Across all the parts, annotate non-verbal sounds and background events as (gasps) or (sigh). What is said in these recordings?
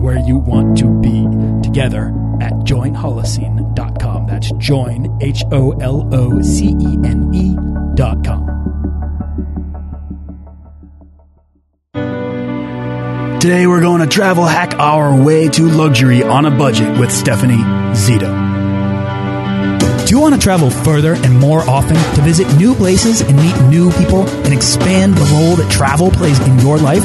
and where you want to be together at joinholocene.com. That's join, H O L O C E N E.com. Today we're going to travel hack our way to luxury on a budget with Stephanie Zito. Do you want to travel further and more often to visit new places and meet new people and expand the role that travel plays in your life?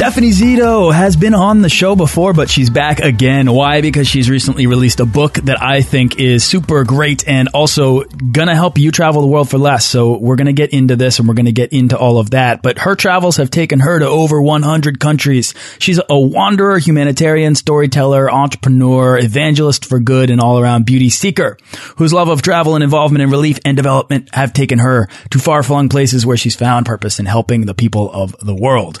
Stephanie Zito has been on the show before, but she's back again. Why? Because she's recently released a book that I think is super great and also gonna help you travel the world for less. So we're gonna get into this and we're gonna get into all of that. But her travels have taken her to over 100 countries. She's a wanderer, humanitarian, storyteller, entrepreneur, evangelist for good, and all around beauty seeker whose love of travel and involvement in relief and development have taken her to far flung places where she's found purpose in helping the people of the world.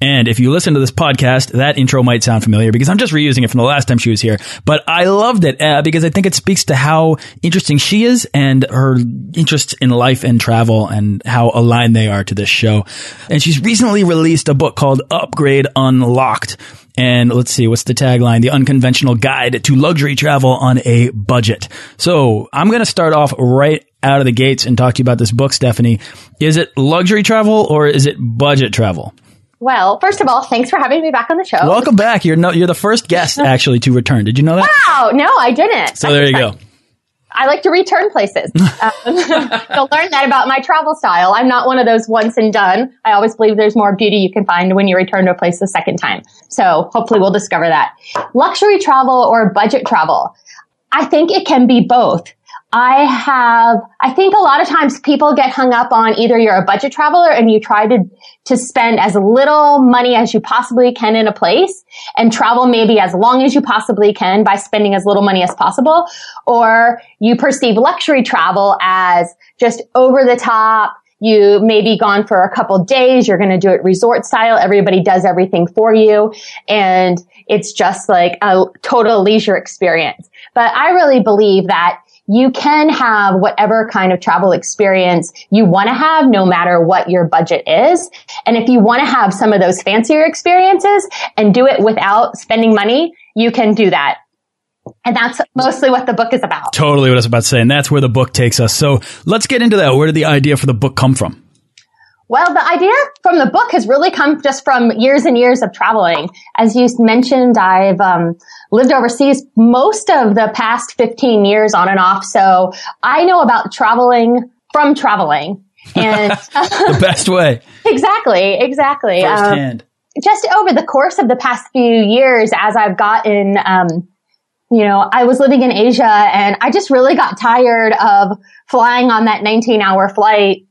And if you listen to this podcast, that intro might sound familiar because I'm just reusing it from the last time she was here. But I loved it uh, because I think it speaks to how interesting she is and her interests in life and travel and how aligned they are to this show. And she's recently released a book called Upgrade Unlocked. And let's see, what's the tagline? The unconventional guide to luxury travel on a budget. So I'm going to start off right out of the gates and talk to you about this book, Stephanie. Is it luxury travel or is it budget travel? Well, first of all, thanks for having me back on the show. Welcome back. You're no, you're the first guest (laughs) actually to return. Did you know that? Wow, no, I didn't. So there you go. I like to return places. (laughs) um, (laughs) you'll learn that about my travel style. I'm not one of those once and done. I always believe there's more beauty you can find when you return to a place the second time. So hopefully we'll discover that. Luxury travel or budget travel. I think it can be both. I have, I think a lot of times people get hung up on either you're a budget traveler and you try to, to spend as little money as you possibly can in a place and travel maybe as long as you possibly can by spending as little money as possible. Or you perceive luxury travel as just over the top. You may be gone for a couple days. You're going to do it resort style. Everybody does everything for you. And it's just like a total leisure experience. But I really believe that you can have whatever kind of travel experience you want to have no matter what your budget is. And if you want to have some of those fancier experiences and do it without spending money, you can do that. And that's mostly what the book is about. Totally what I was about to say. And that's where the book takes us. So let's get into that. Where did the idea for the book come from? Well, the idea from the book has really come just from years and years of traveling. As you mentioned, I've um, lived overseas most of the past 15 years on and off. So I know about traveling from traveling. And (laughs) (laughs) the best way. exactly, exactly. Firsthand. Um, just over the course of the past few years, as I've gotten, um, you know, I was living in Asia and I just really got tired of flying on that 19 hour flight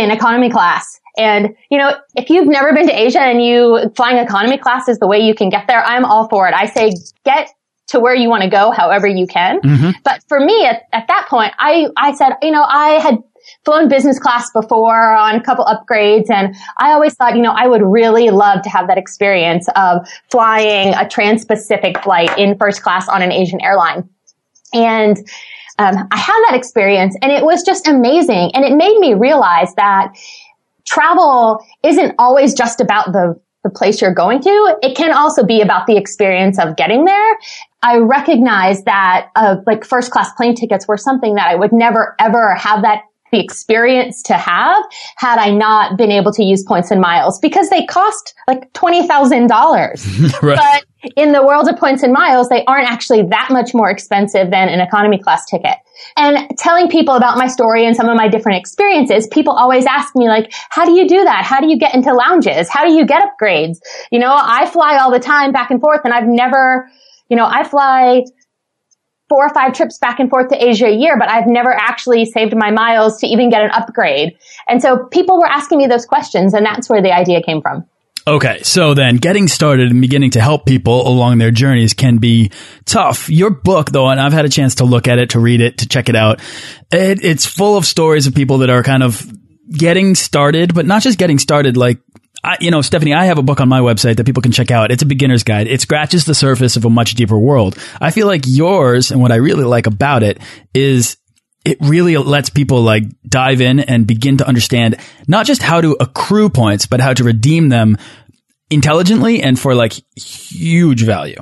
in economy class. And, you know, if you've never been to Asia and you flying economy class is the way you can get there, I'm all for it. I say get to where you want to go however you can. Mm-hmm. But for me at, at that point, I, I said, you know, I had flown business class before on a couple upgrades and I always thought, you know, I would really love to have that experience of flying a trans-Pacific flight in first class on an Asian airline. And um, I had that experience and it was just amazing. And it made me realize that travel isn't always just about the, the place you're going to. It can also be about the experience of getting there. I recognize that, uh, like first class plane tickets were something that I would never ever have that the experience to have had I not been able to use points and miles because they cost like $20,000. (laughs) right. But in the world of points and miles, they aren't actually that much more expensive than an economy class ticket. And telling people about my story and some of my different experiences, people always ask me like, how do you do that? How do you get into lounges? How do you get upgrades? You know, I fly all the time back and forth and I've never, you know, I fly four or five trips back and forth to Asia a year, but I've never actually saved my miles to even get an upgrade. And so people were asking me those questions and that's where the idea came from. Okay, so then getting started and beginning to help people along their journeys can be tough. Your book, though, and I've had a chance to look at it, to read it, to check it out, it, it's full of stories of people that are kind of getting started, but not just getting started, like I, you know, Stephanie, I have a book on my website that people can check out. It's a beginner's guide. It scratches the surface of a much deeper world. I feel like yours and what I really like about it is it really lets people like dive in and begin to understand not just how to accrue points, but how to redeem them intelligently and for like huge value.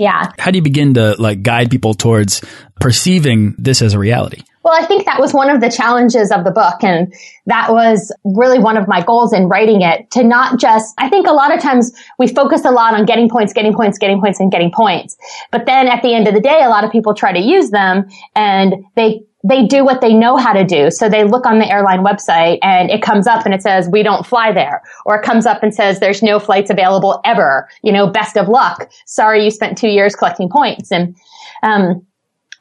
Yeah. How do you begin to like guide people towards perceiving this as a reality? Well, I think that was one of the challenges of the book. And that was really one of my goals in writing it to not just, I think a lot of times we focus a lot on getting points, getting points, getting points and getting points. But then at the end of the day, a lot of people try to use them and they they do what they know how to do. So they look on the airline website and it comes up and it says, we don't fly there. Or it comes up and says, there's no flights available ever. You know, best of luck. Sorry you spent two years collecting points. And, um,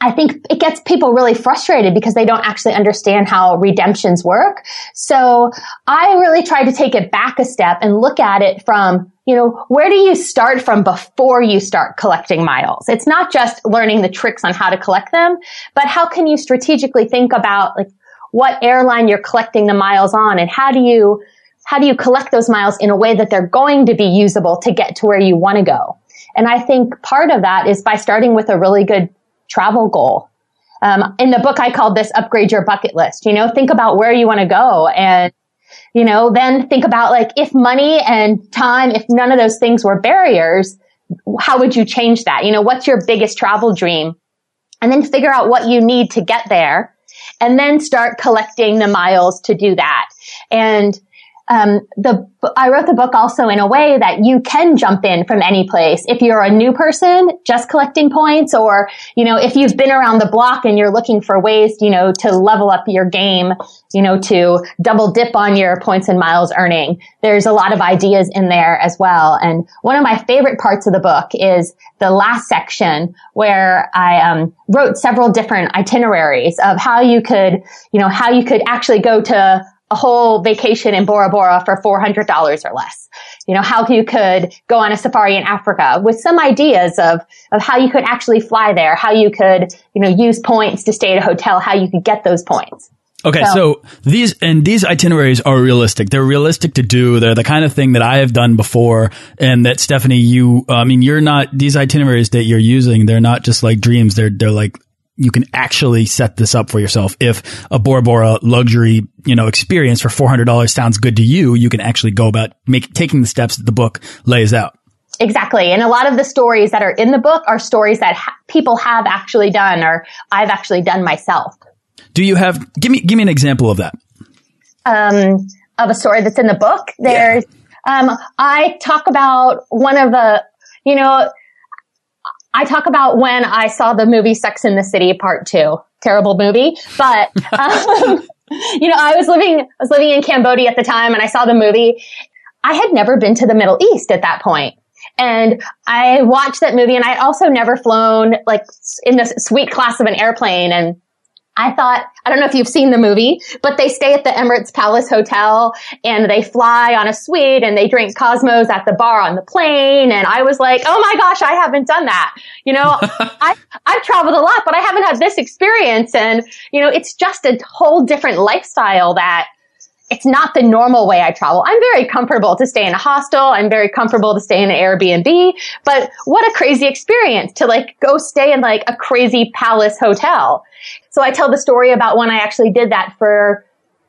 I think it gets people really frustrated because they don't actually understand how redemptions work. So I really try to take it back a step and look at it from, you know, where do you start from before you start collecting miles? It's not just learning the tricks on how to collect them, but how can you strategically think about like what airline you're collecting the miles on and how do you, how do you collect those miles in a way that they're going to be usable to get to where you want to go? And I think part of that is by starting with a really good travel goal. Um, in the book, I called this upgrade your bucket list. You know, think about where you want to go and, you know, then think about like if money and time, if none of those things were barriers, how would you change that? You know, what's your biggest travel dream? And then figure out what you need to get there and then start collecting the miles to do that. And um, the I wrote the book also in a way that you can jump in from any place. If you're a new person just collecting points, or you know, if you've been around the block and you're looking for ways, you know, to level up your game, you know, to double dip on your points and miles earning. There's a lot of ideas in there as well. And one of my favorite parts of the book is the last section where I um, wrote several different itineraries of how you could, you know, how you could actually go to a whole vacation in Bora Bora for $400 or less. You know, how you could go on a safari in Africa with some ideas of, of how you could actually fly there, how you could, you know, use points to stay at a hotel, how you could get those points. Okay, so, so, these and these itineraries are realistic. They're realistic to do. They're the kind of thing that I have done before, and that Stephanie, you, I mean, you're not these itineraries that you're using. They're not just like dreams. They're they're like you can actually set this up for yourself. If a Bora Bora luxury, you know, experience for $400 sounds good to you, you can actually go about make, taking the steps that the book lays out. Exactly. And a lot of the stories that are in the book are stories that ha people have actually done or I've actually done myself. Do you have, give me, give me an example of that. Um, of a story that's in the book. There's, yeah. um, I talk about one of the, you know, I talk about when I saw the movie Sex in the City Part Two. Terrible movie, but (laughs) um, you know, I was living I was living in Cambodia at the time, and I saw the movie. I had never been to the Middle East at that point. And I watched that movie and I had also never flown like in this suite class of an airplane. And I thought, I don't know if you've seen the movie, but they stay at the Emirates Palace Hotel and they fly on a suite and they drink Cosmos at the bar on the plane. And I was like, oh my gosh, I haven't done that. You know, (laughs) I, I've traveled a lot, but I haven't had this experience. And, you know, it's just a whole different lifestyle that it's not the normal way I travel. I'm very comfortable to stay in a hostel. I'm very comfortable to stay in an Airbnb, but what a crazy experience to like go stay in like a crazy palace hotel. So I tell the story about when I actually did that for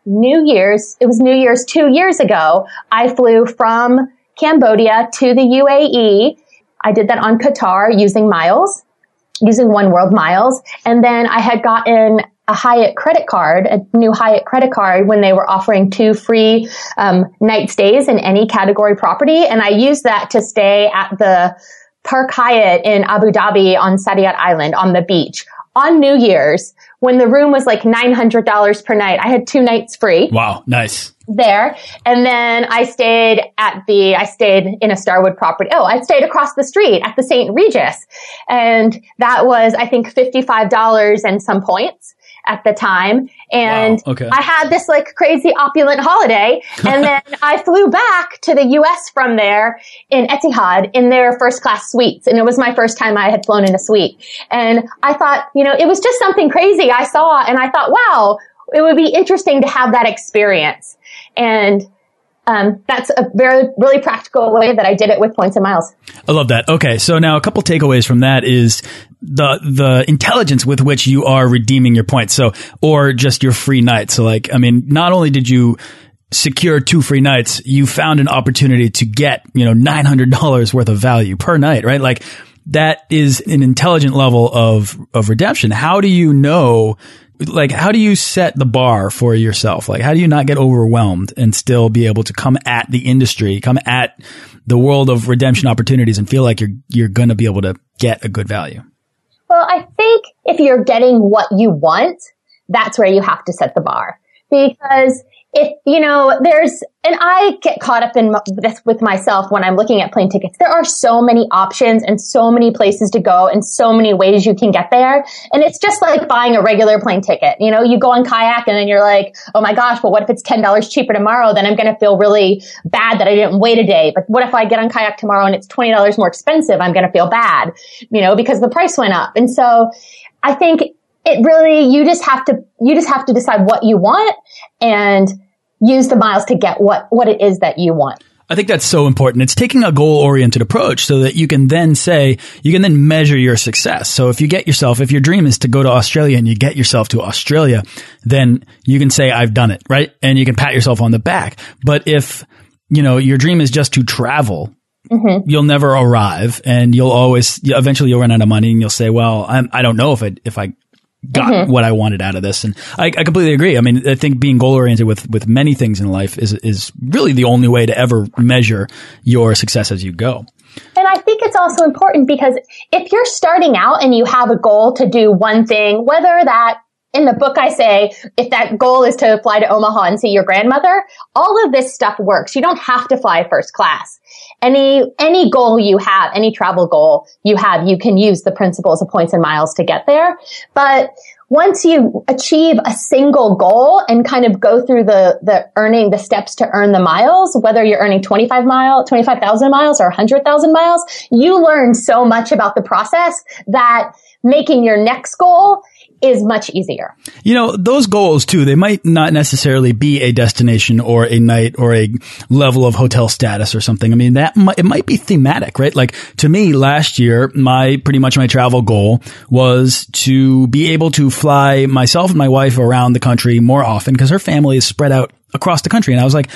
New Year's. It was New Year's two years ago. I flew from Cambodia to the UAE. I did that on Qatar using miles, using One World miles. And then I had gotten a Hyatt credit card, a new Hyatt credit card when they were offering two free um, night stays in any category property. And I used that to stay at the Park Hyatt in Abu Dhabi on Saadiyat Island on the beach on New Year's when the room was like $900 per night. I had two nights free. Wow. Nice. There. And then I stayed at the, I stayed in a Starwood property. Oh, I stayed across the street at the St. Regis. And that was, I think, $55 and some points at the time. And wow, okay. I had this like crazy opulent holiday. And (laughs) then I flew back to the US from there in Etihad in their first class suites. And it was my first time I had flown in a suite. And I thought, you know, it was just something crazy I saw. And I thought, wow, it would be interesting to have that experience. And um, that's a very really practical way that I did it with points and miles. I love that. Okay, so now a couple takeaways from that is the the intelligence with which you are redeeming your points. So or just your free night. So like I mean, not only did you secure two free nights, you found an opportunity to get, you know, $900 worth of value per night, right? Like that is an intelligent level of of redemption. How do you know like how do you set the bar for yourself? Like how do you not get overwhelmed and still be able to come at the industry, come at the world of redemption opportunities and feel like you're you're going to be able to get a good value? Well, I think if you're getting what you want, that's where you have to set the bar. Because if, you know, there's, and I get caught up in this with myself when I'm looking at plane tickets. There are so many options and so many places to go and so many ways you can get there. And it's just like buying a regular plane ticket. You know, you go on kayak and then you're like, oh my gosh, but what if it's $10 cheaper tomorrow? Then I'm going to feel really bad that I didn't wait a day. But what if I get on kayak tomorrow and it's $20 more expensive? I'm going to feel bad, you know, because the price went up. And so I think it really, you just have to, you just have to decide what you want and use the miles to get what, what it is that you want. I think that's so important. It's taking a goal oriented approach so that you can then say, you can then measure your success. So if you get yourself, if your dream is to go to Australia and you get yourself to Australia, then you can say, I've done it, right? And you can pat yourself on the back. But if, you know, your dream is just to travel, Mm -hmm. you'll never arrive and you'll always eventually you'll run out of money and you'll say well I'm, i do not know if I, if I got mm -hmm. what I wanted out of this. And I, I, completely agree. I mean, I think being goal oriented with, with many things in life is, is really the only way to ever measure your success as you go. And I think it's also important because if you're starting out and you have a goal to do one thing, whether that in the book, I say if that goal is to fly to Omaha and see your grandmother, all of this stuff works. You don't have to fly first class. Any, any goal you have, any travel goal you have, you can use the principles of points and miles to get there. But once you achieve a single goal and kind of go through the, the earning, the steps to earn the miles, whether you're earning 25 mile, 25,000 miles or 100,000 miles, you learn so much about the process that making your next goal is much easier. You know, those goals too, they might not necessarily be a destination or a night or a level of hotel status or something. I mean, that might, it might be thematic, right? Like to me last year, my pretty much my travel goal was to be able to fly myself and my wife around the country more often because her family is spread out across the country. And I was like,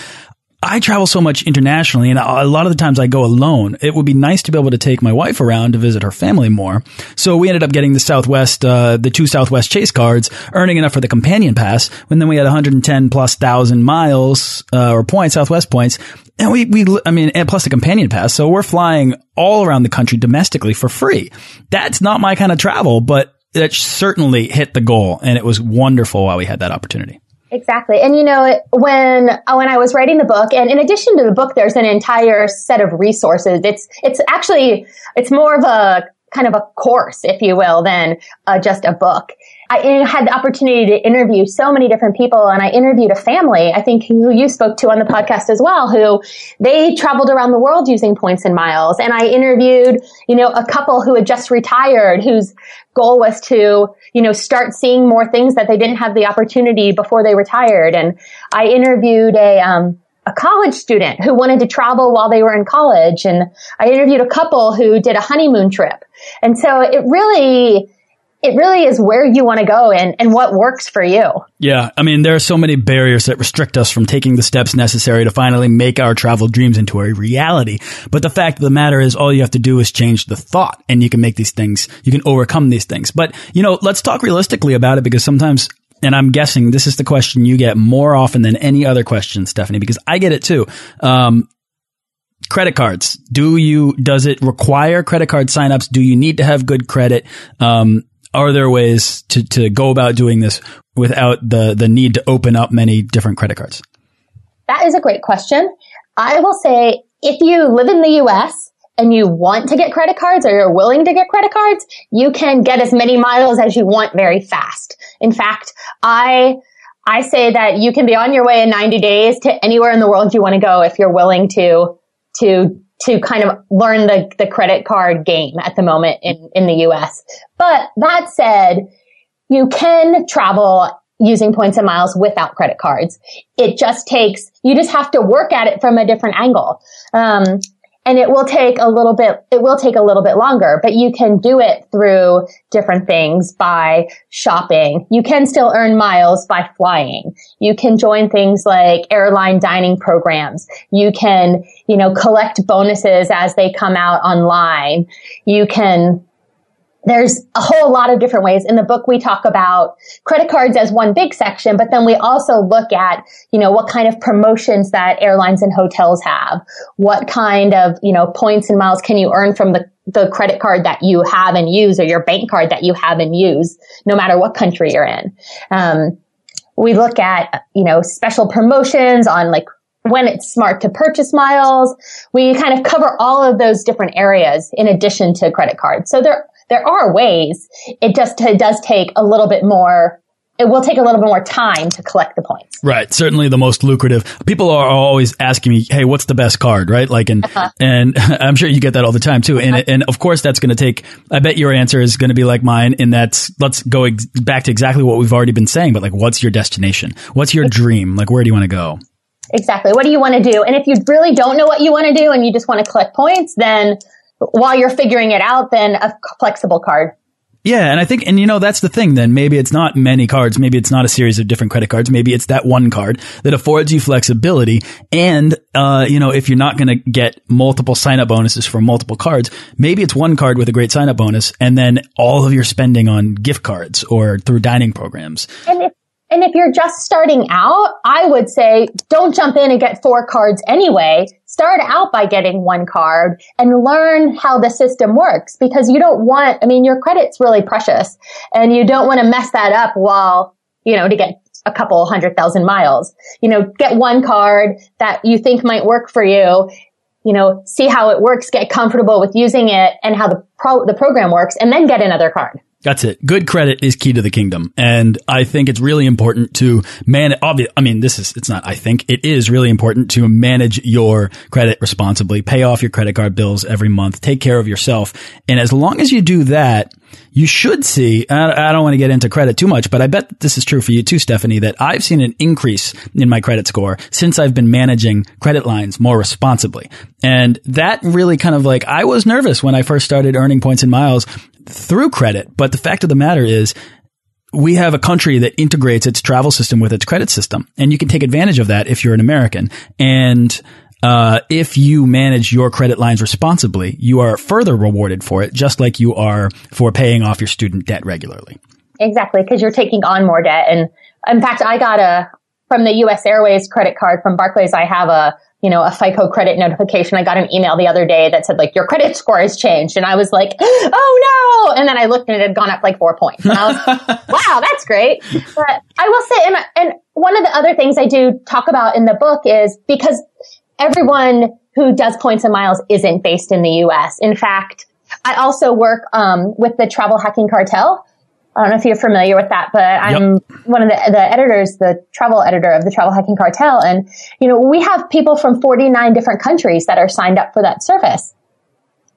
I travel so much internationally and a lot of the times I go alone. It would be nice to be able to take my wife around to visit her family more. So we ended up getting the Southwest, uh, the two Southwest Chase cards, earning enough for the companion pass. When then we had 110 plus thousand miles, uh, or points, Southwest points. And we, we, I mean, and plus the companion pass. So we're flying all around the country domestically for free. That's not my kind of travel, but that certainly hit the goal. And it was wonderful while we had that opportunity. Exactly. And you know, when, when I was writing the book, and in addition to the book, there's an entire set of resources. It's, it's actually, it's more of a kind of a course, if you will, than uh, just a book. I had the opportunity to interview so many different people and I interviewed a family, I think who you spoke to on the podcast as well, who they traveled around the world using points and miles. And I interviewed, you know, a couple who had just retired whose goal was to, you know, start seeing more things that they didn't have the opportunity before they retired. And I interviewed a, um, a college student who wanted to travel while they were in college. And I interviewed a couple who did a honeymoon trip. And so it really, it really is where you want to go and, and what works for you. Yeah. I mean, there are so many barriers that restrict us from taking the steps necessary to finally make our travel dreams into a reality. But the fact of the matter is all you have to do is change the thought and you can make these things, you can overcome these things. But, you know, let's talk realistically about it because sometimes and I'm guessing this is the question you get more often than any other question, Stephanie, because I get it too. Um, credit cards. Do you, does it require credit card signups? Do you need to have good credit? Um, are there ways to, to go about doing this without the, the need to open up many different credit cards? That is a great question. I will say if you live in the US and you want to get credit cards or you're willing to get credit cards, you can get as many miles as you want very fast. In fact, I, I say that you can be on your way in 90 days to anywhere in the world you want to go if you're willing to, to, to kind of learn the, the credit card game at the moment in, in the US. But that said, you can travel using points and miles without credit cards. It just takes, you just have to work at it from a different angle. Um, and it will take a little bit, it will take a little bit longer, but you can do it through different things by shopping. You can still earn miles by flying. You can join things like airline dining programs. You can, you know, collect bonuses as they come out online. You can, there's a whole lot of different ways. In the book, we talk about credit cards as one big section, but then we also look at, you know, what kind of promotions that airlines and hotels have. What kind of, you know, points and miles can you earn from the, the credit card that you have and use or your bank card that you have and use, no matter what country you're in. Um, we look at, you know, special promotions on like when it's smart to purchase miles. We kind of cover all of those different areas in addition to credit cards. So there, there are ways. It just it does take a little bit more it will take a little bit more time to collect the points. Right. Certainly the most lucrative. People are always asking me, Hey, what's the best card? Right. Like, and, uh -huh. and (laughs) I'm sure you get that all the time too. And, uh -huh. and of course that's going to take, I bet your answer is going to be like mine in that let's go back to exactly what we've already been saying, but like, what's your destination? What's your dream? Like, where do you want to go? Exactly. What do you want to do? And if you really don't know what you want to do and you just want to collect points, then while you're figuring it out than a flexible card. Yeah, and I think, and you know, that's the thing then. Maybe it's not many cards. Maybe it's not a series of different credit cards. Maybe it's that one card that affords you flexibility. And, uh, you know, if you're not going to get multiple sign up bonuses for multiple cards, maybe it's one card with a great sign up bonus and then all of your spending on gift cards or through dining programs. And if and if you're just starting out, I would say don't jump in and get four cards anyway. Start out by getting one card and learn how the system works because you don't want, I mean, your credit's really precious and you don't want to mess that up while, you know, to get a couple hundred thousand miles. You know, get one card that you think might work for you. You know, see how it works, get comfortable with using it and how the pro, the program works and then get another card. That's it. Good credit is key to the kingdom. And I think it's really important to manage, I mean, this is, it's not, I think it is really important to manage your credit responsibly, pay off your credit card bills every month, take care of yourself. And as long as you do that, you should see, I don't want to get into credit too much, but I bet this is true for you too, Stephanie, that I've seen an increase in my credit score since I've been managing credit lines more responsibly. And that really kind of like, I was nervous when I first started earning points and miles through credit. But the fact of the matter is, we have a country that integrates its travel system with its credit system, and you can take advantage of that if you're an American. And uh, if you manage your credit lines responsibly, you are further rewarded for it, just like you are for paying off your student debt regularly. Exactly, because you're taking on more debt. And in fact, I got a from the U.S. Airways credit card from Barclays. I have a you know, a FICO credit notification. I got an email the other day that said like your credit score has changed. And I was like, (gasps) oh no. And then I looked and it had gone up like four points. And I was, (laughs) wow, that's great. But I will say, and, and one of the other things I do talk about in the book is because everyone who does points and miles isn't based in the US. In fact, I also work um, with the travel hacking cartel. I don't know if you're familiar with that, but I'm yep. one of the, the editors, the travel editor of the Travel Hacking Cartel. And, you know, we have people from 49 different countries that are signed up for that service.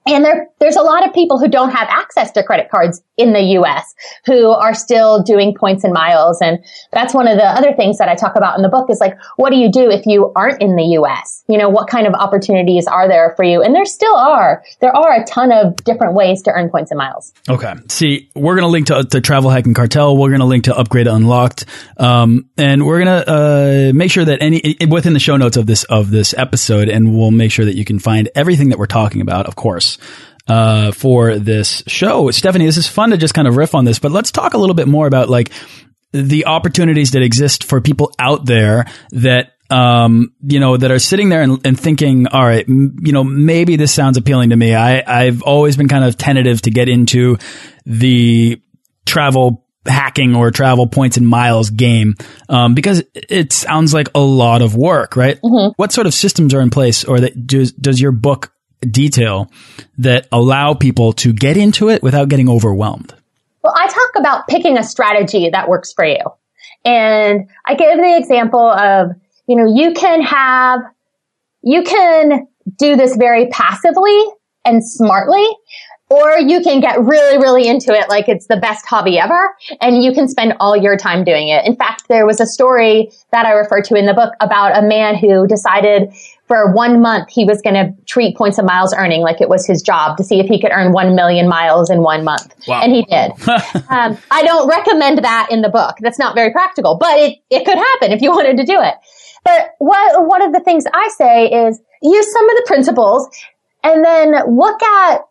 And there, there's a lot of people who don't have access to credit cards in the US who are still doing points and miles. And that's one of the other things that I talk about in the book is like, what do you do if you aren't in the US? You know, what kind of opportunities are there for you? And there still are. There are a ton of different ways to earn points and miles. Okay. See, we're going to link to, to Travel Hacking Cartel. We're going to link to Upgrade Unlocked. Um, and we're going to, uh, make sure that any, within the show notes of this, of this episode, and we'll make sure that you can find everything that we're talking about, of course uh, for this show. Stephanie, this is fun to just kind of riff on this, but let's talk a little bit more about like the opportunities that exist for people out there that um, you know, that are sitting there and, and thinking, all right, you know, maybe this sounds appealing to me. I, I've always been kind of tentative to get into the travel hacking or travel points and miles game um, because it sounds like a lot of work, right? Mm -hmm. What sort of systems are in place or that does, does your book detail that allow people to get into it without getting overwhelmed? Well, I talk about picking a strategy that works for you. And I give the example of you know, you can have, you can do this very passively and smartly, or you can get really, really into it like it's the best hobby ever, and you can spend all your time doing it. In fact, there was a story that I refer to in the book about a man who decided for one month he was going to treat points of miles earning like it was his job to see if he could earn 1 million miles in one month. Wow. And he did. (laughs) um, I don't recommend that in the book. That's not very practical, but it, it could happen if you wanted to do it. But what, one of the things I say is use some of the principles and then look at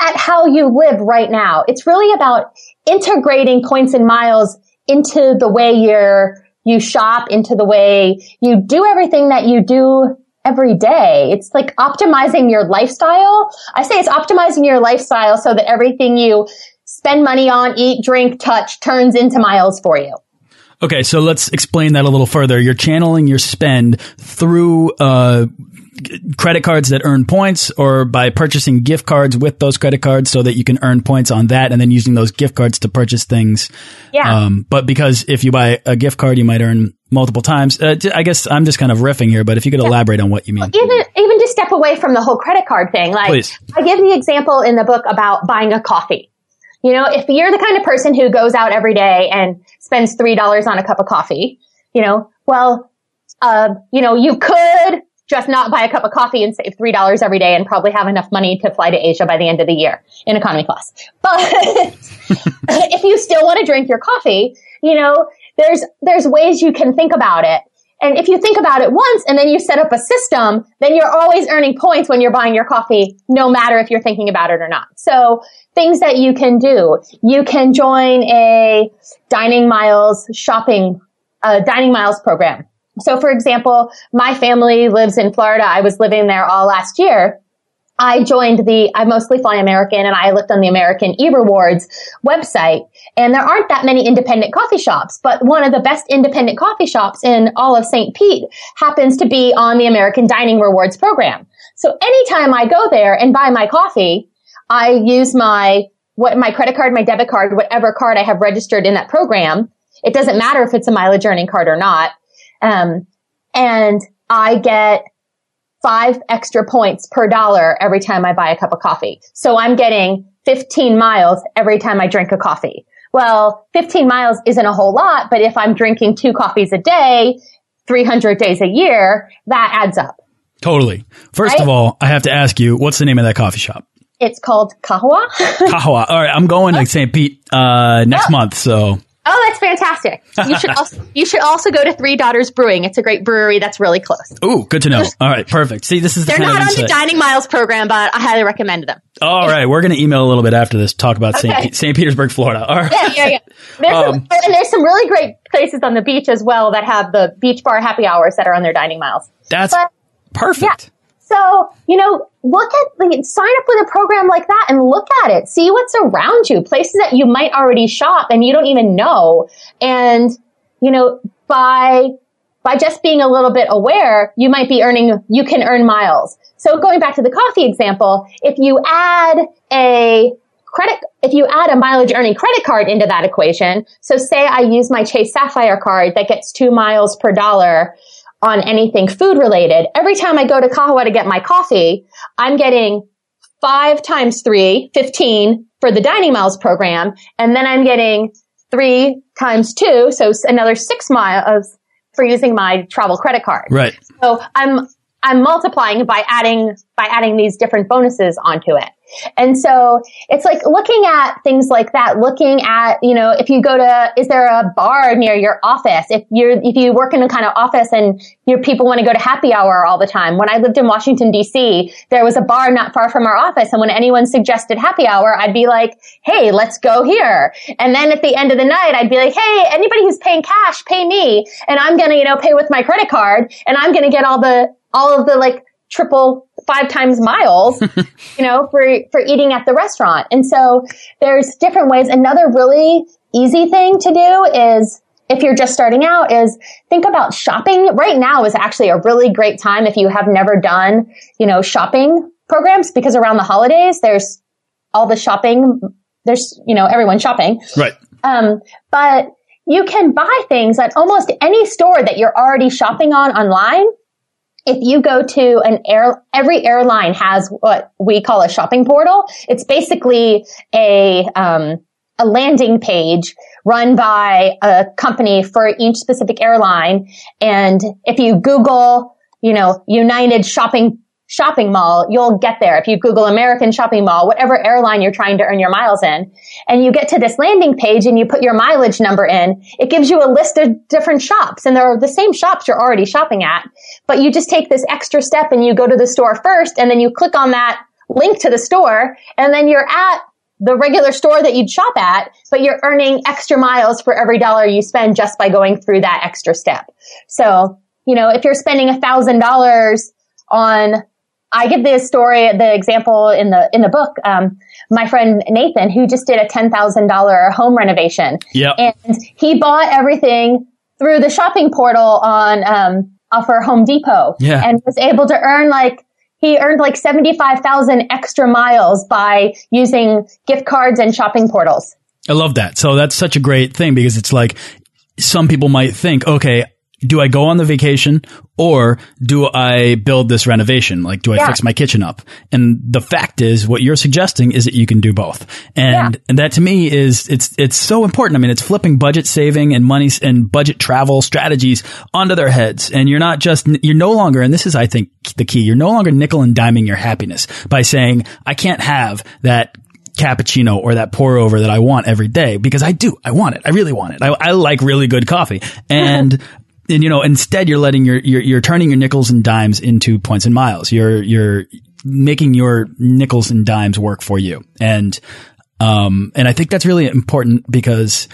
at how you live right now. It's really about integrating points and miles into the way you're, you shop, into the way you do everything that you do every day. It's like optimizing your lifestyle. I say it's optimizing your lifestyle so that everything you spend money on, eat, drink, touch turns into miles for you. Okay, so let's explain that a little further. You're channeling your spend through uh, credit cards that earn points or by purchasing gift cards with those credit cards so that you can earn points on that and then using those gift cards to purchase things. Yeah. Um, but because if you buy a gift card, you might earn multiple times. Uh, I guess I'm just kind of riffing here, but if you could yeah. elaborate on what you mean. Even, even to step away from the whole credit card thing, like Please. I give the example in the book about buying a coffee. You know, if you're the kind of person who goes out every day and spends $3 on a cup of coffee, you know, well, uh, you know, you could just not buy a cup of coffee and save $3 every day and probably have enough money to fly to Asia by the end of the year in economy class. But (laughs) if you still want to drink your coffee, you know, there's, there's ways you can think about it. And if you think about it once and then you set up a system, then you're always earning points when you're buying your coffee, no matter if you're thinking about it or not. So things that you can do. You can join a dining miles shopping, uh, dining miles program. So for example, my family lives in Florida. I was living there all last year. I joined the, I mostly fly American and I looked on the American e-rewards website and there aren't that many independent coffee shops, but one of the best independent coffee shops in all of St. Pete happens to be on the American Dining Rewards program. So anytime I go there and buy my coffee, I use my, what, my credit card, my debit card, whatever card I have registered in that program. It doesn't matter if it's a mileage earning card or not. Um, and I get five extra points per dollar every time I buy a cup of coffee. So I'm getting 15 miles every time I drink a coffee. Well, 15 miles isn't a whole lot, but if I'm drinking two coffees a day, 300 days a year, that adds up. Totally. First right? of all, I have to ask you, what's the name of that coffee shop? It's called Kahwa. (laughs) Kahwa. All right, I'm going to St. Pete uh, next oh. month, so. Oh, that's fantastic! You should also (laughs) you should also go to Three Daughters Brewing. It's a great brewery that's really close. Ooh, good to know. All right, perfect. See, this is the they're not on the Dining Miles program, but I highly recommend them. All right, we're going to email a little bit after this. Talk about okay. St. St. Petersburg, Florida. All right. Yeah, yeah, yeah. There's um, some, and there's some really great places on the beach as well that have the beach bar happy hours that are on their Dining Miles. That's but, perfect. Yeah. So, you know, look at, like, sign up with a program like that and look at it. See what's around you, places that you might already shop and you don't even know. And, you know, by, by just being a little bit aware, you might be earning, you can earn miles. So going back to the coffee example, if you add a credit, if you add a mileage earning credit card into that equation, so say I use my Chase Sapphire card that gets two miles per dollar, on anything food related. Every time I go to Kahwa to get my coffee, I'm getting five times three, 15 for the dining miles program. And then I'm getting three times two. So another six miles for using my travel credit card. Right. So I'm, I'm multiplying by adding, by adding these different bonuses onto it. And so it's like looking at things like that, looking at, you know, if you go to, is there a bar near your office? If you're, if you work in a kind of office and your people want to go to happy hour all the time. When I lived in Washington DC, there was a bar not far from our office. And when anyone suggested happy hour, I'd be like, Hey, let's go here. And then at the end of the night, I'd be like, Hey, anybody who's paying cash, pay me. And I'm going to, you know, pay with my credit card and I'm going to get all the, all of the like triple five times miles, (laughs) you know, for, for eating at the restaurant. And so there's different ways. Another really easy thing to do is if you're just starting out is think about shopping. Right now is actually a really great time if you have never done, you know, shopping programs because around the holidays, there's all the shopping. There's, you know, everyone shopping. Right. Um, but you can buy things at almost any store that you're already shopping on online if you go to an air, every airline has what we call a shopping portal. It's basically a, um, a landing page run by a company for each specific airline. And if you Google, you know, United shopping shopping mall, you'll get there. If you Google American shopping mall, whatever airline you're trying to earn your miles in, and you get to this landing page and you put your mileage number in, it gives you a list of different shops and they're the same shops you're already shopping at, but you just take this extra step and you go to the store first and then you click on that link to the store and then you're at the regular store that you'd shop at, but you're earning extra miles for every dollar you spend just by going through that extra step. So, you know, if you're spending a thousand dollars on I give the story, the example in the in the book. Um, my friend Nathan, who just did a ten thousand dollar home renovation, yeah, and he bought everything through the shopping portal on um, offer Home Depot, yeah. and was able to earn like he earned like seventy five thousand extra miles by using gift cards and shopping portals. I love that. So that's such a great thing because it's like some people might think, okay, do I go on the vacation or do I build this renovation? Like, do I yeah. fix my kitchen up? And the fact is what you're suggesting is that you can do both. And, yeah. and that to me is, it's, it's so important. I mean, it's flipping budget saving and money and budget travel strategies onto their heads. And you're not just, you're no longer, and this is, I think, the key. You're no longer nickel and diming your happiness by saying, I can't have that cappuccino or that pour over that I want every day because I do. I want it. I really want it. I, I like really good coffee. (laughs) And and you know, instead you're letting your, you're, you're turning your nickels and dimes into points and miles. You're, you're making your nickels and dimes work for you. And, um, and I think that's really important because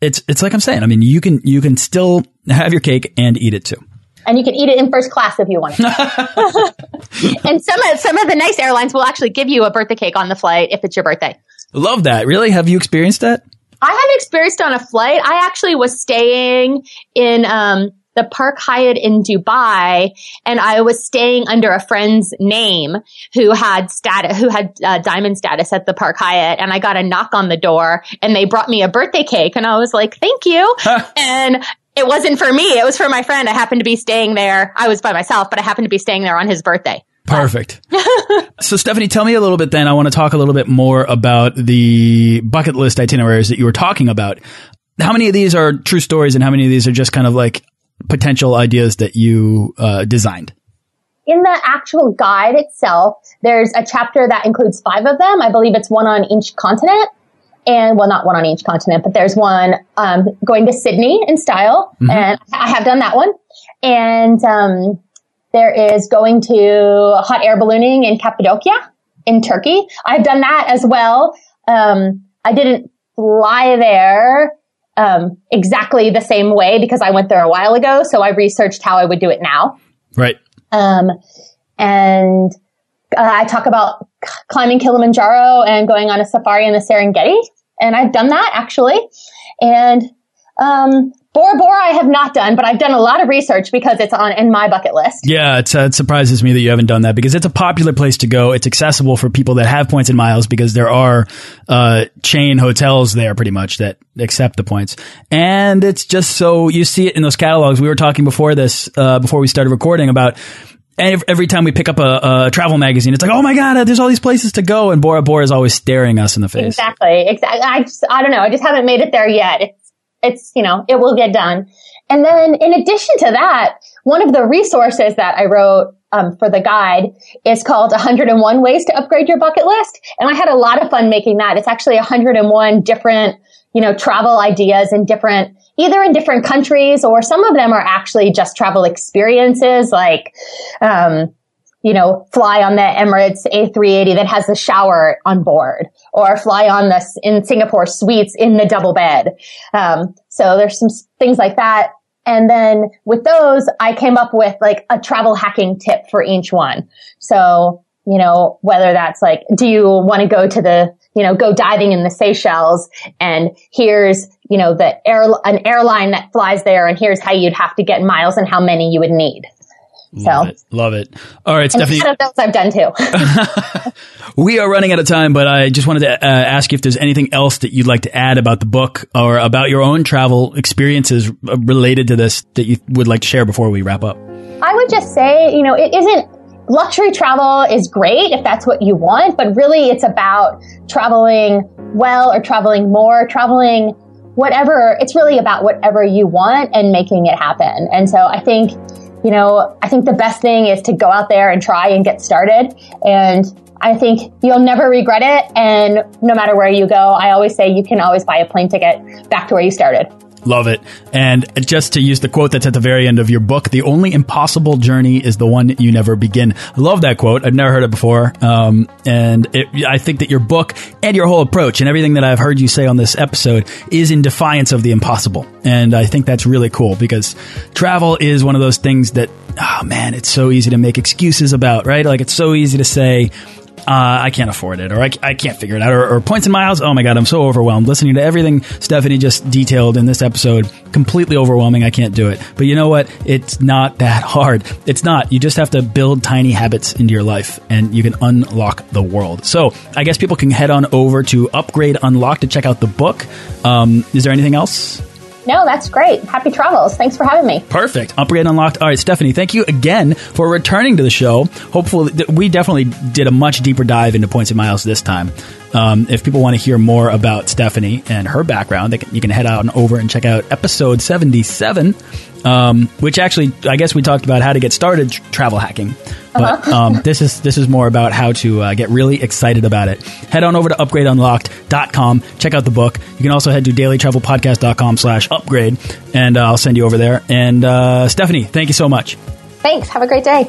it's, it's like I'm saying, I mean, you can, you can still have your cake and eat it too. And you can eat it in first class if you want. (laughs) and some of, some of the nice airlines will actually give you a birthday cake on the flight if it's your birthday. Love that. Really? Have you experienced that? I haven't experienced on a flight. I actually was staying in um, the Park Hyatt in Dubai, and I was staying under a friend's name who had status, who had uh, diamond status at the Park Hyatt, and I got a knock on the door, and they brought me a birthday cake, and I was like, "Thank you," and it wasn't for me; it was for my friend. I happened to be staying there. I was by myself, but I happened to be staying there on his birthday. Perfect. (laughs) so, Stephanie, tell me a little bit then. I want to talk a little bit more about the bucket list itineraries that you were talking about. How many of these are true stories and how many of these are just kind of like potential ideas that you uh, designed? In the actual guide itself, there's a chapter that includes five of them. I believe it's one on each continent. And well, not one on each continent, but there's one um, going to Sydney in style. Mm -hmm. And I have done that one. And um, there is going to hot air ballooning in Cappadocia in Turkey. I've done that as well. Um, I didn't fly there um, exactly the same way because I went there a while ago. So I researched how I would do it now. Right. Um, and uh, I talk about climbing Kilimanjaro and going on a safari in the Serengeti. And I've done that actually. And um, Bora Bora I have not done, but I've done a lot of research because it's on in my bucket list. Yeah, uh, it surprises me that you haven't done that because it's a popular place to go. It's accessible for people that have points and miles because there are uh, chain hotels there pretty much that accept the points. And it's just so you see it in those catalogs. We were talking before this, uh, before we started recording about every time we pick up a, a, travel magazine, it's like, oh my god, there's all these places to go, and Bora Bora is always staring us in the face. Exactly, exactly. I just, I don't know. I just haven't made it there yet. It's it's, you know, it will get done. And then in addition to that, one of the resources that I wrote um, for the guide is called 101 Ways to Upgrade Your Bucket List. And I had a lot of fun making that. It's actually 101 different, you know, travel ideas in different, either in different countries or some of them are actually just travel experiences like, um, you know, fly on the Emirates A380 that has the shower on board or fly on this in Singapore suites in the double bed. Um, so there's some things like that. And then with those, I came up with like a travel hacking tip for each one. So, you know, whether that's like, do you want to go to the, you know, go diving in the Seychelles and here's, you know, the air, an airline that flies there and here's how you'd have to get miles and how many you would need. Love so it. Love it. All right, Stephanie. of those I've done too. (laughs) we are running out of time, but I just wanted to uh, ask you if there's anything else that you'd like to add about the book or about your own travel experiences uh, related to this that you would like to share before we wrap up. I would just say, you know, it isn't luxury travel is great if that's what you want, but really it's about traveling well or traveling more, traveling whatever. It's really about whatever you want and making it happen. And so I think you know, I think the best thing is to go out there and try and get started. And I think you'll never regret it. And no matter where you go, I always say you can always buy a plane ticket back to where you started. Love it. And just to use the quote that's at the very end of your book, the only impossible journey is the one you never begin. I love that quote. I've never heard it before. Um, and it, I think that your book and your whole approach and everything that I've heard you say on this episode is in defiance of the impossible. And I think that's really cool because travel is one of those things that, oh man, it's so easy to make excuses about, right? Like it's so easy to say, uh, I can't afford it, or I, I can't figure it out, or, or, points and miles. Oh my god, I'm so overwhelmed. Listening to everything Stephanie just detailed in this episode, completely overwhelming. I can't do it. But you know what? It's not that hard. It's not. You just have to build tiny habits into your life, and you can unlock the world. So I guess people can head on over to Upgrade Unlock to check out the book. Um, is there anything else? No, that's great. Happy travels. Thanks for having me. Perfect. Upgrade Unlocked. All right, Stephanie, thank you again for returning to the show. Hopefully, we definitely did a much deeper dive into points and miles this time. Um, if people want to hear more about Stephanie and her background, can, you can head out and over and check out episode 77, um, which actually, I guess we talked about how to get started travel hacking. But uh-huh. (laughs) um, this is this is more about how to uh, get really excited about it. Head on over to upgradeunlocked.com. Check out the book. You can also head to dailytravelpodcast.com slash upgrade, and uh, I'll send you over there. And uh, Stephanie, thank you so much. Thanks. Have a great day.